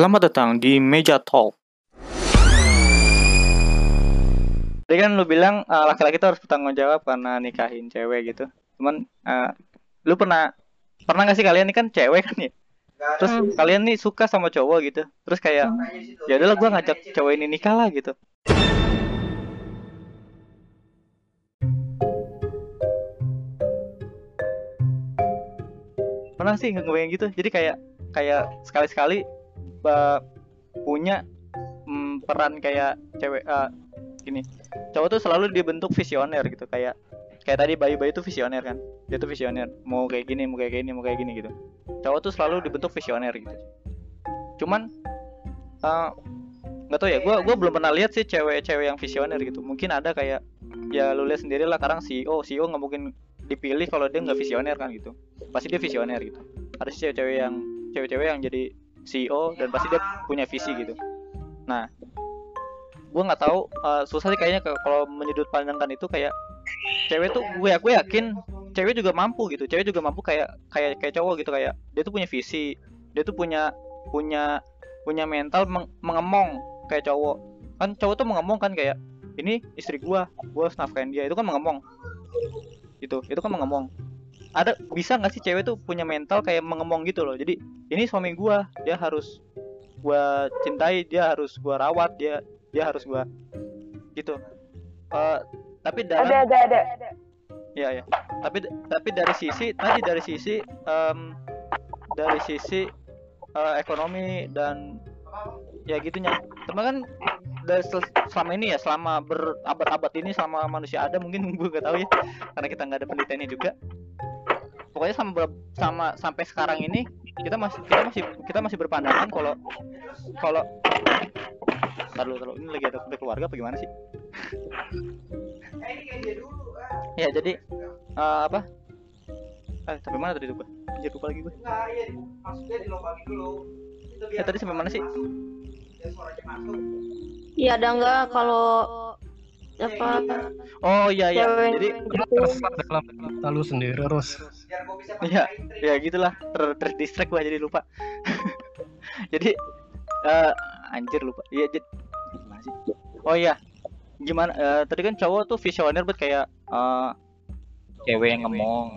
Selamat datang di Meja Talk. Tadi kan lu bilang uh, laki-laki tuh harus bertanggung jawab karena nikahin cewek gitu. Cuman uh, lu pernah pernah gak sih kalian ini kan cewek kan ya? Terus Hmm. kalian nih suka sama cowok gitu. Terus kayak ya udahlah gua ngajak cowok ini nikah lah gitu. Pernah sih nggak ngebayang gitu. Jadi kayak kayak sekali-sekali ba- punya mm, peran kayak cewek eh, gini. Cowok tuh selalu dibentuk visioner gitu kayak kayak tadi Bayu-Bayu tuh visioner kan. Dia tuh visioner. Mau kayak gini, mau kayak gini, mau kayak gini gitu. Cowok tuh selalu dibentuk visioner gitu. Cuman eh, nggak tahu ya, gua gua belum pernah lihat sih cewek-cewek yang visioner gitu. Mungkin ada kayak ya lu lihat sendiri lah sekarang CEO, CEO nggak mungkin dipilih kalau dia nggak visioner kan gitu. Pasti dia visioner gitu. Ada sih cewek-cewek yang cewek-cewek yang jadi CEO dan pasti dia punya visi gitu. Nah, gua nggak tahu eh, susah sih kayaknya kalau menyudut pandangkan itu kayak cewek tuh gue gue yakin cewek juga mampu gitu. Cewek juga mampu kayak kayak kayak cowok gitu kayak dia tuh punya visi dia tuh punya punya punya mental meng- mengemong kayak cowok. Kan cowok tuh mengemong kan kayak ini istri gua gua harus dia. Itu kan mengemong. Gitu itu kan mengemong ada bisa nggak sih cewek tuh punya mental kayak mengemong gitu loh jadi ini suami gua dia harus gua cintai dia harus gua rawat dia dia harus gua gitu Eh, tapi dalam Ada, ada, ada. Iya ya. Tapi tapi dari sisi tadi dari sisi em, dari sisi eh, ekonomi dan ya gitunya. Teman kan dari sel- selama ini ya selama berabad-abad ini selama manusia ada mungkin gue gak tahu ya karena kita nggak ada penelitiannya juga. Pokoknya sama sama sampai sekarang ini kita masih kita masih kita masih berpandangan kalau kalau Ntar dulu, ntar dulu. ini lagi ada konflik keluarga apa gimana sih? ya jadi eh, apa? Eh sampai mana tadi tuh gue Anjir, lupa lagi gue ya tadi sampai mana sih? Iya ada enggak kalau apa oh iya iya jadi gitu. tersesat dalam kata lu sendiri terus Iya, ya gitulah ter terdistract gua jadi lupa. jadi eh anjir lupa. Iya, jadi? Oh iya. Gimana eh, tadi kan cowok tuh visioner buat kayak eh cewek yang ngomong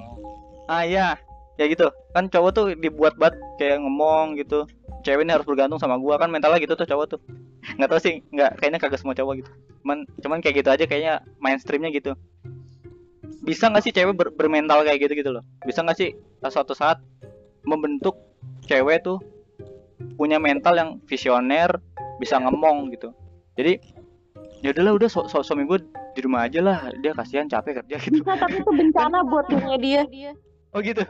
ah iya, ya gitu. Kan cowok tuh dibuat buat kayak ngomong gitu. Cewek ini harus bergantung sama gua kan mentalnya gitu tuh cowok tuh. Nggak tahu sih, nggak kayaknya kagak semua cowok gitu. Cuman cuman kayak gitu aja kayaknya mainstreamnya gitu. Bisa nggak sih cewek ber- bermental kayak gitu gitu loh? Bisa nggak sih suatu saat membentuk cewek tuh punya mental yang visioner, bisa ngomong gitu. Jadi ya udahlah udah su- su- suami gue di rumah aja lah, dia kasihan capek kerja gitu. Bisa tapi itu bencana buat dunia dia. Oh gitu.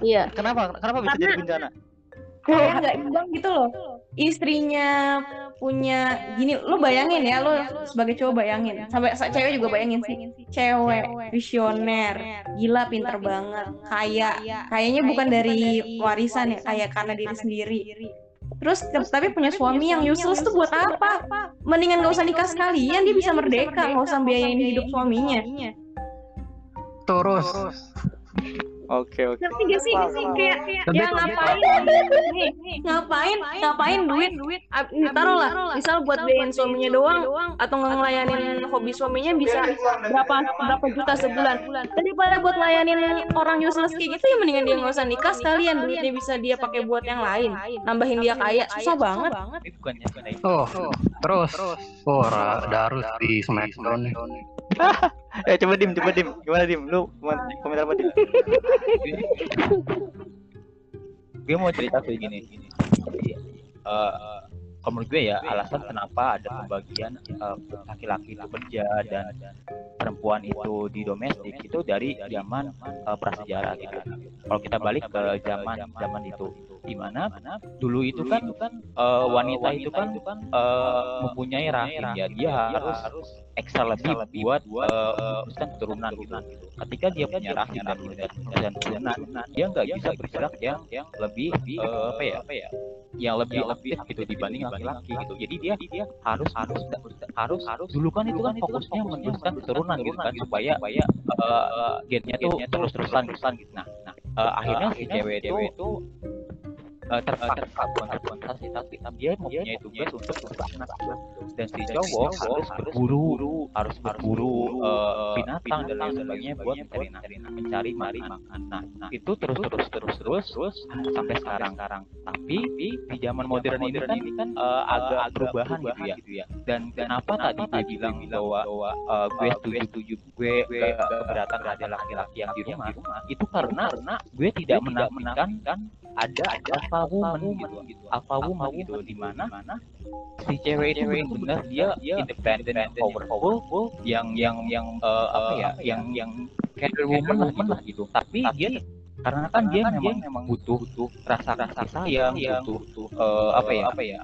Iya. Kenapa? Kenapa bisa jadi bencana? Kayak nggak imbang gitu loh. istrinya punya gini lo bayangin ya lo sebagai cowok bayangin. Sampai sa- cewek juga bayangin sih. Cewek visioner. gila pinter banget. kaya. Kayaknya bukan dari warisan ya kayak karena diri sendiri. Terus te- tapi punya suami yang useless tuh buat apa? Mendingan gak usah nikah sekalian, dia bisa merdeka, gak usah biayain hidup suaminya. terus Oke oke. Ngerti gak sih? Kayak, Lebih ya ngapain? Nih, ngapain? Ngapain? Duit? Nih, Taruh lah, misal buat biayain suaminya doang, atau ngelayanin hobi suaminya bisa berapa berapa juta sebulan. Daripada buat ngelayanin orang useless kayak gitu ya mendingan dia nggak usah nikah sekalian. duitnya bisa dia pakai buat yang lain, nambahin dia kaya. Susah banget. bukannya kayak oh terus. Oh Darus di Smackdown Eh coba dim, coba dim. Gimana dim? Lu komen- komentar apa dim? gue mau cerita kayak gini Jadi, eh, kalau menurut gue ya alasan kenapa ada pembagian eh, laki-laki itu kerja dan perempuan itu di domestik itu dari zaman eh, prasejarah gitu. Kalau kita balik ke zaman zaman itu, di mana? Dulu itu kan eh, wanita itu kan eh, mempunyai rahim ya dia harus ekstra lebih buat eh, meneruskan keturunan gitu. Ketika dia punya rahim dan meneruskan keturunan, dia nggak bisa bergerak yang yang lebih eh, apa ya apa ya yang lebih aktif gitu dibanding laki-laki gitu. Jadi dia dia harus harus harus harus dulu kan itu kan fokusnya meneruskan keturunan gitu kan supaya supaya eh, gennya tuh terus terusan terusan gitu. Nah, nah eh, akhirnya si cewek itu eh, terpaksa. terpaksa tapi dia mempunyai tugas untuk bersama dan si cowok harus berburu harus berburu eh, binatang dan lain sebagainya buat mencari mencari mari makan. nah, nah itu terus terus terus terus terus sampai sekarang. sekarang. Tapi di zaman modern ini kan, kan eh, agak perubahan gitu ya, gitu ya. Dan kenapa tadi dia bilang bahwa eh, gue setuju gue ke- keberatan ada laki-laki yang di rumah itu karena karena gue tidak menafikan kan ada alpha woman gitu. gitu. Alpha woman gitu di mana? si cewek itu benar-benar dia independen dan powerful yang yang yang eh, apa ya? yang yang career woman lah gitu, gitu. tapi dia karena kan dia memang memang butuh butuh rasa rasa sayang butuh butuh eh, apa ya? apa ya?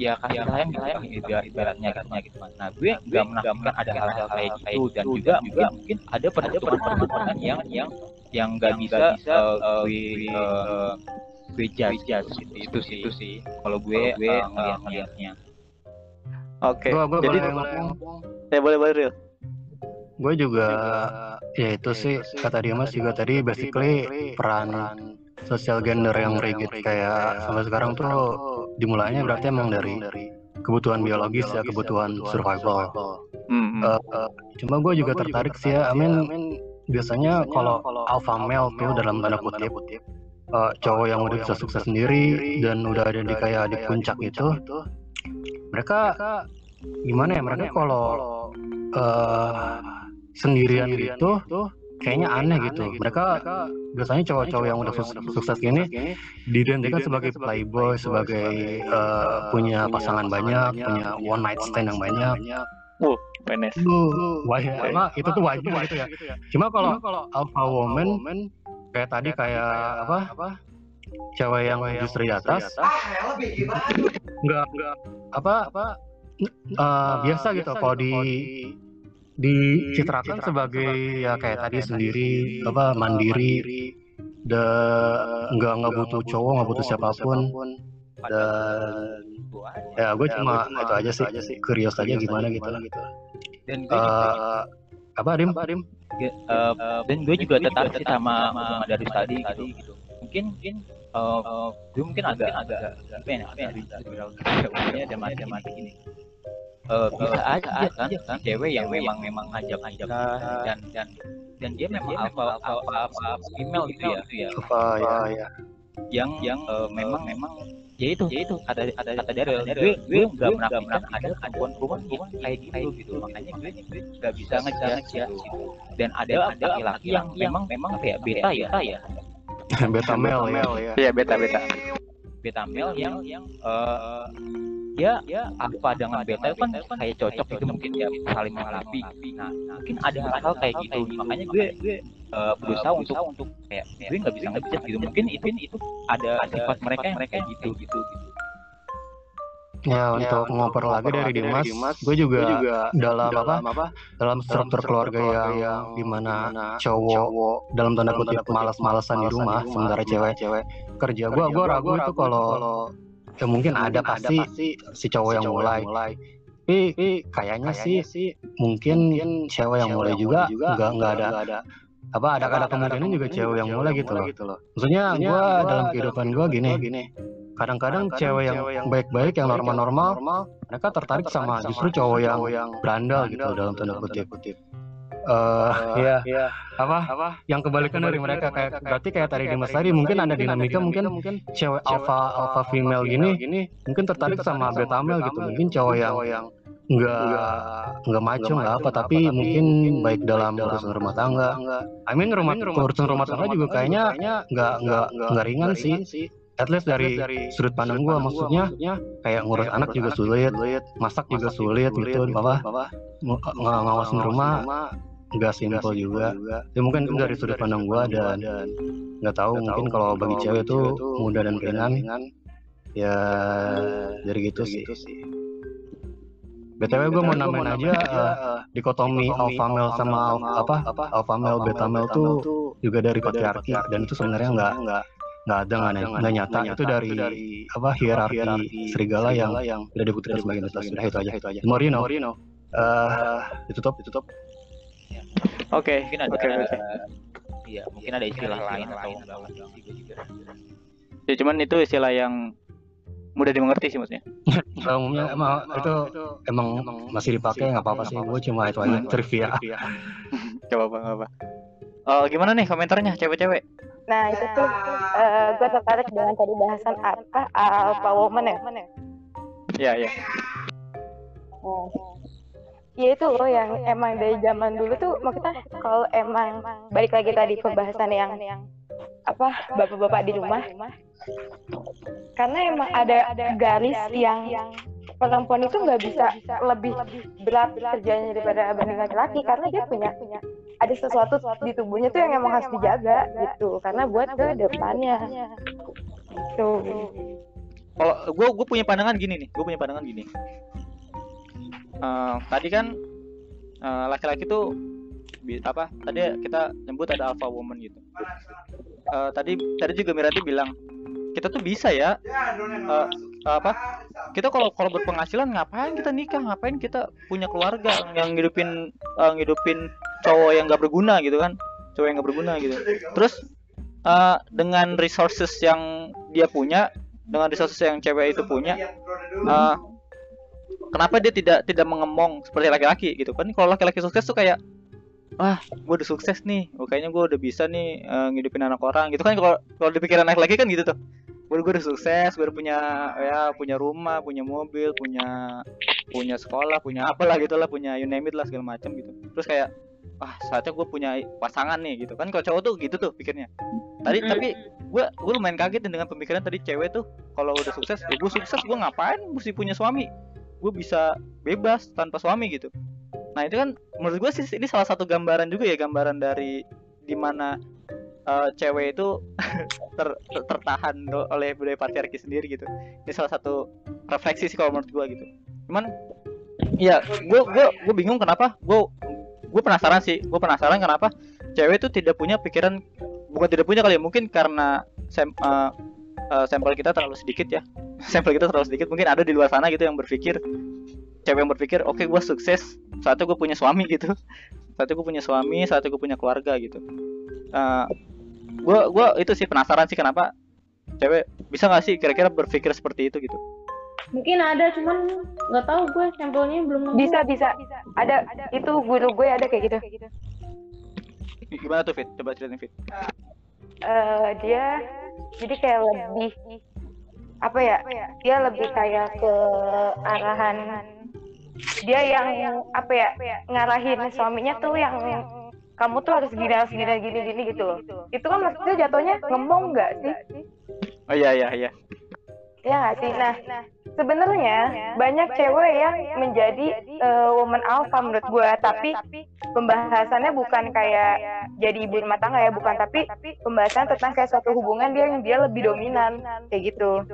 Ya kasih sayang gitu ibarat- ibaratnya katanya gitu. Nah gue nggak menafikan ada hal-hal kayak gitu. Dan juga juga mungkin ada perhitungan-perhitungan yang yang yang nggak bisa eh, gue eh, gue judge judge gitu itu sih itu sih kalau gue gue ngeliat ngeliatnya Oke. Gua, gua Jadi boleh ngomong. ya boleh boleh Ril. Gue juga ya itu sih kata Dimas juga tadi basically peran sosial gender yang rigid kayak sampai sekarang tuh dimulainya berarti emang dari kebutuhan biologis ya kebutuhan survival. Hmm, eh, cuma gue juga tertarik sih ya, I mean biasanya kalau alpha male tuh dalam tanda kutip eh, cowok yang udah bisa sukses sendiri dan udah ada di kayak di puncak itu, mereka gimana ya mereka kalau eh, sendirian gitu kayaknya aneh gitu. Mereka biasanya cowok-cowok yang udah sukses, sukses gini diidentikan sebagai playboy, sebagai eh, punya pasangan banyak, punya one night stand yang banyak. PNS. Itu wah emang itu tuh wajib gitu ya. Cuma kalau alpha woman kayak tadi kayak apa? Cewek yang justru di atas. nggak nggak apa apa? Eh, biasa gitu kalau di dicitrakan sebagai ya kayak tadi sendiri apa mandiri. de nggak nggak butuh cowok nggak butuh siapa pun dan ya gue cuma itu aja sih curious aja gimana gitu dan gue juga Eh, apa Dim? Apa? Ge- eh, dan gue juga tertarik sih sama omongan dari tadi gitu. gitu. Mungkin mungkin eh, gue mungkin agak agak apa ya apa ya ada mati mati gini. Eh, bisa aja kan, kan cewek yang memang memang ngajak ngajak dan dan dan dia memang apa apa apa female gitu ya, gitu ya Apa ya ya. yang yang memang memang ya itu ya itu kata kata kata dari gue gue nggak menafikan ada perempuan perempuan kayak gitu gitu. makanya gue nggak bisa ngejudge gitu. dan ada ada laki-laki yang memang memang kayak beta ya? ya? Beta male ya. Iya beta beta. beta male yang yang eh ya ya apa dengan beta itu kan kayak cocok gitu mungkin ya saling melengkapi nah mungkin ada hal-hal kayak gitu. Makanya gue gue eh, berusaha untuk untuk kayak gue nggak bisa ngejudge gitu. Mungkin itu itu ada sifat mereka yang mereka gitu gitu. Gitu Ya untuk ngoper lagi dari Dimas, gue juga, dalam apa? Dalam struktur keluarga yang di mana cowok dalam tanda kutip malas-malasan di rumah, sementara cewek. kerja. Gue gue ragu itu kalau ya mungkin ada pasti si cowok yang mulai. Tapi kayaknya sih mungkin cewek yang mulai juga nggak nggak ada apa ada ada kemungkinan juga cewek yang mulai gitu loh. Maksudnya gue dalam kehidupan gue gini, kadang-kadang cewek yang baik-baik yang normal-normal mereka tertarik sama justru cowok yang berandal gitu dalam tanda kutip. Eh ya apa? Yang kebalikan dari mereka kayak berarti kayak tadi Dimas tadi mungkin ada dinamika mungkin cewek alpha alpha female gini mungkin tertarik sama beta male gitu. mungkin cowok yang nggak nggak maco nggak apa tapi mungkin baik dalam urusan rumah tangga. I mean rumah urusan rumah tangga juga kayaknya nggak nggak nggak ringan sih. at least dari sudut pandang gua maksudnya kayak ngurus anak juga sulit masak juga sulit gitu apa? ng- ng- ngawasin rumah nggak simpel juga. ya mungkin itu dari sudut pandang gua dan nggak tahu mungkin kalau bagi cewek itu mudah dan ringan. ya dari gitu sih. btw gue mau namain aja eh, dikotomi alpha male sama apa? alpha male beta male tuh juga dari patriarki. dan itu sebenarnya nggak nggak ada nggak ny- nggak nyata itu dari apa hierarki serigala yang udah dibuktikan sebagai sudah itu aja. itu aja. Morino. Eh Oke. mungkin ada Oke oke. iya mungkin ada istilah lain atau enggak juga juga ya cuman itu istilah yang mudah dimengerti sih maksudnya umumnya emang itu emang masih dipakai nggak apa-apa sih. Gue cuma itu aja trivia. Gak apa-apa, gak apa. Oh, gimana nih komentarnya cewek-cewek? Nah itu tuh gue tertarik dengan tadi bahasan apa alpha woman ya. Ya, ya. Oh. Ya itu loh yang emang dari zaman dulu tuh maksudnya kalau emang balik lagi tadi pembahasan yang apa bapak-bapak di rumah. Karena emang ada garis yang perempuan itu nggak bisa lebih berat kerjanya daripada banding laki-laki karena dia punya punya ada sesuatu di tubuhnya tuh yang emang harus dijaga gitu karena buat ke depannya gitu. Kalau gue gue punya pandangan gini nih, gue punya pandangan gini. Eh, tadi kan eh, laki-laki tuh apa? Tadi kita nyebut ada alpha woman gitu. Eh, tadi tadi juga Mirati bilang kita tuh bisa ya eh, apa? Kita kalau kalau berpenghasilan ngapain kita nikah? Ngapain kita punya keluarga yang ngidupin eh, ngidupin cowok yang gak berguna gitu kan? Cowok yang gak berguna gitu. Terus eh, dengan resources yang dia punya dengan resources yang cewek itu punya eh, kenapa dia tidak tidak mengemong seperti laki-laki gitu? Kan kalau laki-laki sukses tuh kayak wah gue udah sukses nih. Oh, kayaknya gue udah bisa nih eh, ngidupin anak orang. Gitu kan kalau kalau di pikiran laki-laki kan gitu tuh. Gue gue udah sukses gue udah punya ya punya rumah punya mobil punya punya sekolah punya apalah gitu lah punya you name it lah segala macam gitu. Terus kayak wah saatnya gue punya pasangan nih gitu. Kan kalau cowok tuh gitu tuh pikirnya. Tadi tapi gue gue lumayan kaget dengan pemikiran tadi cewek tuh kalau udah sukses ya gue sukses gue ngapain mesti punya suami gue bisa bebas tanpa suami gitu. Nah itu kan menurut gue sih ini salah satu gambaran juga ya gambaran dari di mana eh, cewek itu ter- ter- tertahan oleh budaya patriarki sendiri gitu. Ini salah satu refleksi sih kalau menurut gue gitu. Cuman ya gue gue gue bingung kenapa gue gue penasaran sih gue penasaran kenapa cewek itu tidak punya pikiran bukan tidak punya kali ya mungkin karena sem- eh, eh, sampel kita terlalu sedikit ya sampel kita terlalu sedikit. Mungkin ada di luar sana gitu yang berpikir cewek yang berpikir oke gue sukses. Saatnya gue punya suami gitu. Saatnya gue punya suami saatnya gue punya keluarga gitu. Gue gue itu sih penasaran sih kenapa cewek bisa nggak sih kira-kira berpikir seperti itu gitu? Mungkin ada cuman nggak tahu gue sampelnya belum nemu. bisa bisa. Ada. Itu guru gue ada kayak gitu. Gimana tuh Fit? Coba ceritain Fit. Eh, dia jadi kayak lebih apa ya dia lebih kayak ke arahan dia yang apa ya ngarahin suaminya tuh yang kamu tuh harus gini harus gini gini gini gitu. Loh itu kan maksudnya jatuhnya ngomong nggak sih? Oh iya iya iya. Ya nggak sih? Nah sebenarnya banyak cewek yang menjadi eh, woman alpha menurut gue tapi pembahasannya bukan kayak jadi ibu rumah tangga ya bukan. tapi pembahasan tentang kayak suatu hubungan dia yang dia lebih dominan. kayak gitu.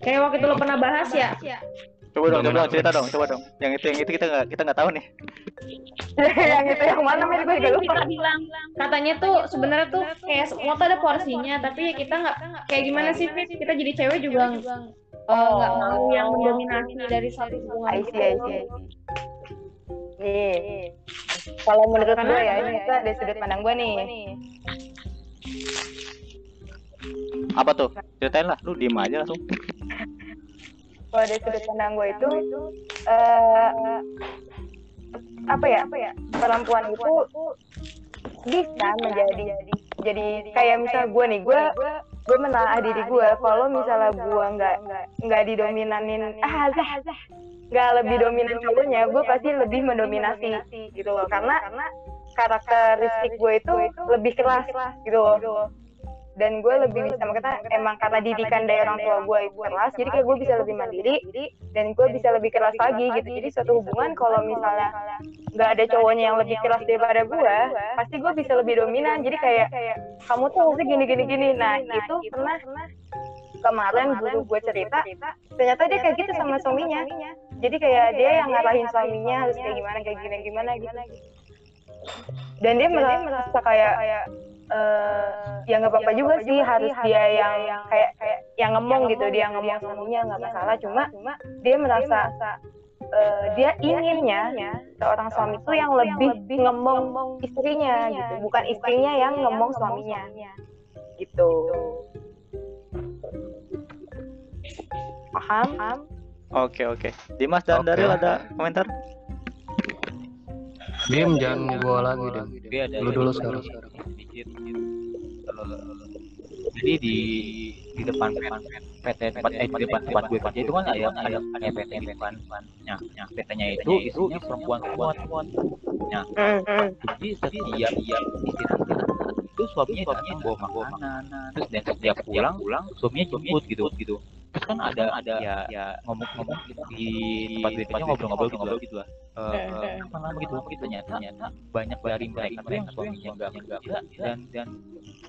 Kayak waktu itu lo pernah bahas ya. Coba dong coba dong cerita dong coba dong. Yang itu yang itu kita nggak kita nggak tahu nih. Yang itu yang mana men gue juga lupa. Katanya tuh sebenarnya tuh kayak semua tuh ada porsinya, tapi kita nggak kayak gimana sih Fit? Kita jadi cewek juga eh, nggak mau yang mendominasi dari satu hubungan. I see, I see, I see. Nih, kalau menurut gue ya ini kita dari sudut pandang gue nih. apa tuh? Ceritain lah lu diem aja langsung Kalau dari sudut pandang gue itu eh apa ya? Perempuan itu bisa menjadi jadi kayak misal gue nih gue gue menelaah diri gue kalau misalnya gue nggak nggak didominanin ah zah, nggak lebih dominan cowoknya gue pasti lebih mendominasi gitu loh. karena karakteristik gue itu lebih keras gitu loh dan gue lebih bisa makanya emang karena didikan dari orang tua gue itu keras jadi kayak gue bisa lebih mandiri dan gue bisa lebih keras lagi gitu. jadi suatu hubungan kalau misalnya nggak ada cowoknya yang lebih keras daripada gue pasti gue bisa lebih dominan. Jadi kayak kamu tuh harusnya gini gini gini nah itu pernah kemarin guru gue cerita ternyata dia kayak gitu sama suaminya. jadi kayak dia yang ngarahin suaminya harus kayak gimana kayak gimana gimana gitu. dan dia merasa kayak eh ya nggak apa-apa juga sih harus dia yang kayak kayak yang ngomong gitu dia ngomong suaminya nggak masalah. cuma dia merasa eh, dia inginnya seorang suami itu yang lebih ngomong istrinya gitu bukan istrinya yang ngomong suaminya. gitu. Paham? Paham? Oke oke. Dimas dan Oke. Daril ada komentar? Dim jangan gua lagi Dim. Lu dulu sekarang. eh, jadi di di depan depan PT tempat eh di depan tempat gue kerja itu kan ada ada ada PT di depan nah, nah PT-nya itu isinya perempuan perempuan nah Hmm, hmm. jadi setiap dia istirahat itu suaminya datang bawa makanan terus dan setiap pulang pulang suaminya jemput gitu gitu terus kan ada ada ya ya ngomong-ngomong di tempat kerja ngobrol-ngobrol gitu lah. gitu lah. Eh, apa namanya gitu gitu ternyata banyak dari mereka yang suaminya nggak dan dan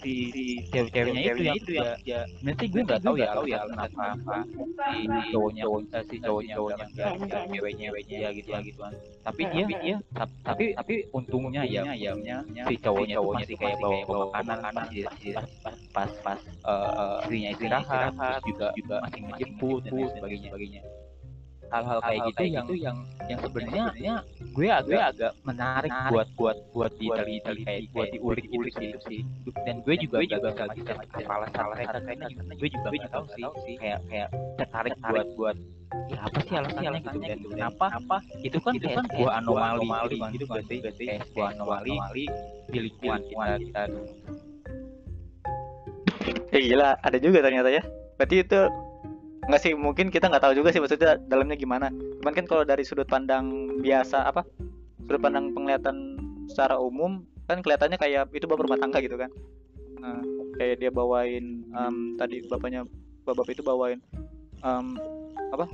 si, si cewek-ceweknya itu yang itu ya ya nanti gue nggak tahu ya tahu ya kenapa apa si cowoknya si cowoknya cowoknya ceweknya ceweknya ya gitu ya gitu kan tapi dia dia tap- tapi tapi untungnya ya ya si cowoknya tuh masih kayak bawa bawa makanan pas pas pas pas, pas eh, istrinya istirahat juga juga masih menjemput dan sebagainya. sebagainya hal-hal kayak gitu yang yang yang sebenarnya gue agak agak menarik buat buat buat diteliti kayak buat diulik gitu sih. sih. Dan gue juga gak bisa apa alasan mereka karena karena gue juga gak tahu sih kayak kayak tertarik buat buat ya apa sih alasannya gitu? Dan kenapa? apa itu kan kayak sebuah anomali gitu kan. sih? Kayak sebuah anomali di lingkungan kita kita Ya gila, ada juga ternyata ya. Berarti itu nggak sih mungkin kita nggak tahu juga sih maksudnya dalamnya gimana. Cuman kan kalau dari sudut pandang biasa apa? Sudut pandang penglihatan secara umum kan kelihatannya kayak itu bapak rumah tangga gitu kan. Nah, kayak dia bawain em, tadi bapaknya bapak itu bawain em, apa?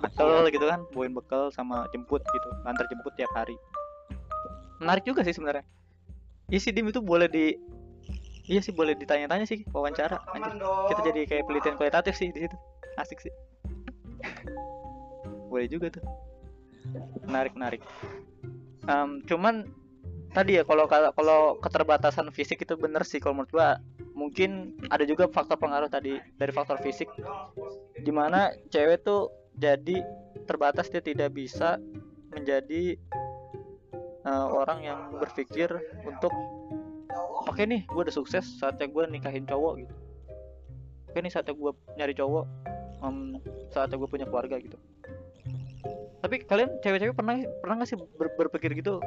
Bekal gitu kan, bawain bekal sama jemput gitu, antar jemput tiap hari. Menarik juga sih sebenarnya. Iya sih Dim itu boleh di Iya sih boleh ditanya-tanya sih wawancara. Anjir, kita jadi kayak penelitian kualitatif sih di situ. Asik sih. boleh juga tuh. Menarik menarik. Em, cuman tadi ya kalau kalau keterbatasan fisik itu bener sih kalau menurut gua mungkin ada juga faktor pengaruh tadi dari faktor fisik di mana cewek tuh jadi terbatas dia tidak bisa menjadi eh, orang yang berpikir untuk oke nih gue udah sukses saatnya gue nikahin cowok gitu oke nih saatnya gue nyari cowok em, saatnya gue punya keluarga gitu. Tapi kalian cewek-cewek pernah pernah nggak sih ber- berpikir gitu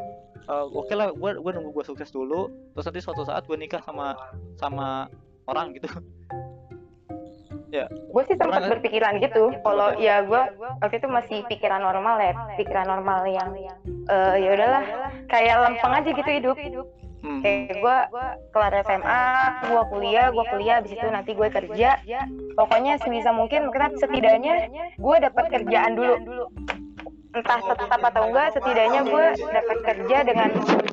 "Eh, oke lah gue gue nunggu gue sukses dulu terus nanti suatu saat gue nikah sama sama orang gitu. Gue sih sempat berpikiran gitu kalau ya gue waktu itu masih pikiran normal ya pikiran normal yang eh ya udahlah kayak lempeng aja gitu hidup Hmm, kayak gue kelar SMA gue kuliah gue kuliah abis itu nanti gue kerja. pokoknya sebisa mungkin kita setidaknya gue dapat kerjaan dulu. entah tetap atau enggak setidaknya gue dapat kerja dengan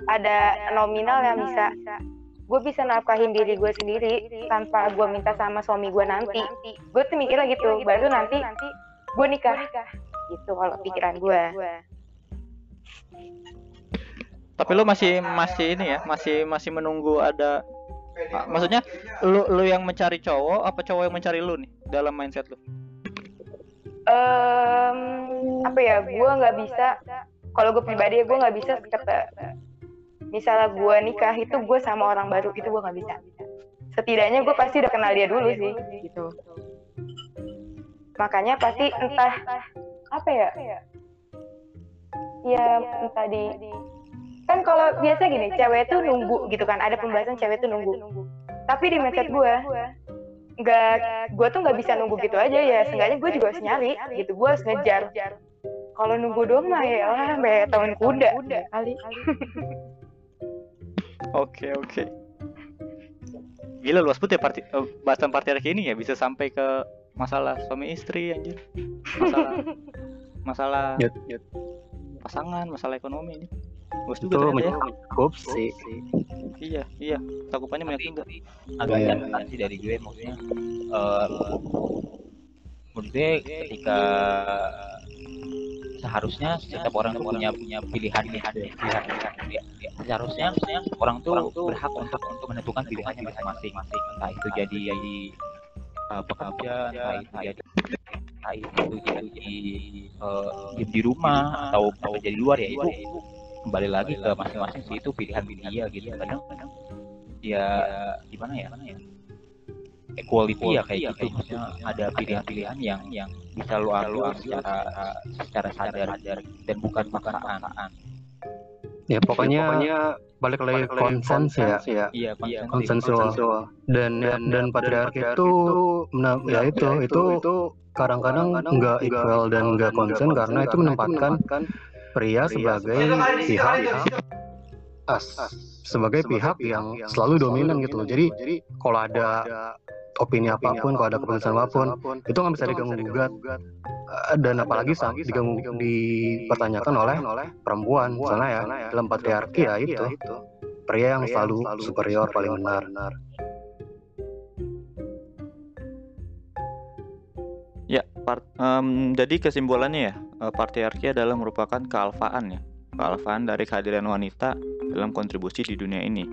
ada nominal yang bisa gue bisa nafkahin diri gue sendiri tanpa gue minta sama suami gue nanti. gue tuh mikirnya gitu baru nanti gue nikah. gitu kalau pikiran gue tapi lu masih masih ini ya masih masih menunggu ada ah, maksudnya lu lu yang mencari cowok apa cowok yang mencari lu nih dalam mindset lu? Em, apa ya gue nggak bisa. Kalau gue pribadi gue nggak bisa kata misalnya gue nikah itu gue sama orang baru itu gue nggak bisa. Setidaknya gue pasti udah kenal dia dulu sih gitu. Makanya pasti entah apa ya? Ya entah di kan kalau biasa gini cewek tuh nunggu gitu kan. Ada pembahasan cewek tuh nunggu. tapi di mindset gue nggak gue tuh nggak bisa nunggu gitu aja ya. seenggaknya gue juga harus nyari gitu. Gue harus ngejar. kalau nunggu doang mah ya lah sampai tahun kuda. kali Oke oke. Gila luas banget ya parti eh, bahasan patriarki ini ya. Bisa sampai ke masalah suami istri anjir. Masalah masalah pasangan, masalah ekonomi Itu juga ternyata ya. mencukup sih. Iya, iya. Cakupannya banyak juga. agak Iya. catatan sih dari gue maksudnya eh menurut gue ketika seharusnya setiap orang tuh punya punya pilihan pilihan pilihan pilihan ya, ya. seharusnya seharusnya orang tuh berhak untuk untuk menentukan pilihannya masing-masing entah itu jadi jadi uh, pekerja entah itu jadi entah itu jadi eh, di rumah atau bekerja di luar ya itu kembali lagi ke masing-masing sih itu pilihan dia gitu. kadang kadang ya gimana ya, gimana ya? equality ya kayak gitu. maksudnya ada pilihan-pilihan yang yang bisa lo ambil secara secara sadar dan bukan paksaan. Ya pokoknya, balik lagi konsens ya. iya konsensual. dan dan, dan patriarki itu nah, ya itu itu kadang-kadang nggak equal dan nggak konsen karena itu menempatkan pria sebagai pihak as sebagai pihak yang selalu dominan gitu. jadi kalau ada opini apa pun kalau ada keputusan apa pun itu nggak bisa diganggu gugat Eh, dan apalagi saat diganggu dipertanyakan oleh perempuan misalnya ya dalam patriarki ya itu. pria yang selalu superior paling benar. Ya, part, em, jadi kesimpulannya ya, patriarki adalah merupakan kealfaan ya, kealfaan dari kehadiran wanita dalam kontribusi di dunia ini.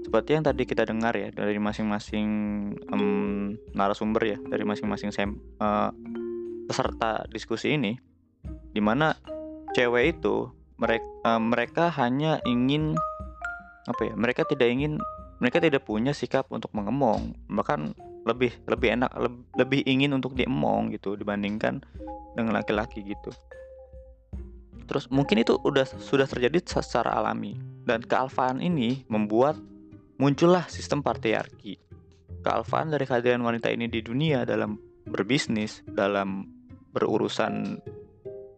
Seperti yang tadi kita dengar ya dari masing-masing em, narasumber ya, dari masing-masing eh, peserta diskusi ini, di mana cewek itu mereka mereka hanya ingin apa ya? Mereka tidak ingin mereka tidak punya sikap untuk mengemong, bahkan lebih lebih enak leb- lebih ingin untuk diemong gitu dibandingkan dengan laki-laki gitu. Terus mungkin itu udah sudah terjadi secara alami dan kealfaan ini membuat muncullah sistem patriarki. Kealfaan dari kehadiran wanita ini di dunia dalam berbisnis, dalam berurusan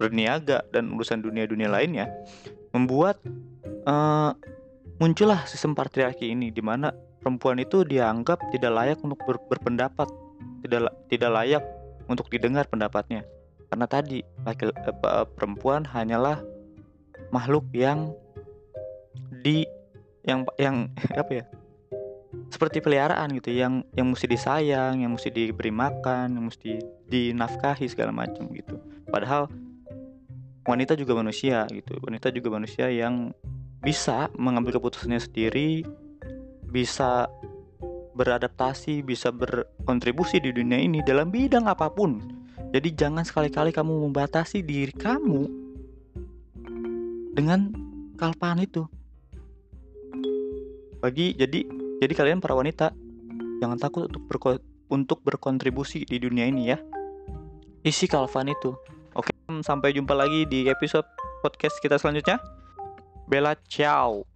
berniaga dan urusan dunia-dunia lainnya membuat eh, muncullah sistem patriarki ini di mana perempuan itu dianggap tidak layak untuk ber- berpendapat, tidak tidak layak untuk didengar pendapatnya. Karena tadi laki eh, pe- perempuan hanyalah makhluk yang di yang yang apa ya? Seperti peliharaan gitu, yang yang mesti disayang, yang mesti diberi makan, yang mesti dinafkahi segala macam gitu. Padahal wanita juga manusia gitu. Wanita juga manusia yang bisa mengambil keputusannya sendiri, bisa beradaptasi, bisa berkontribusi di dunia ini dalam bidang apa pun. Jadi jangan sekali-kali kamu membatasi diri kamu dengan kalpaan itu. Bagi jadi jadi kalian para wanita jangan takut untuk berko- untuk berkontribusi di dunia ini ya. Isi kalpan itu. Oke, sampai jumpa lagi di episode podcast kita selanjutnya. Bella ciao.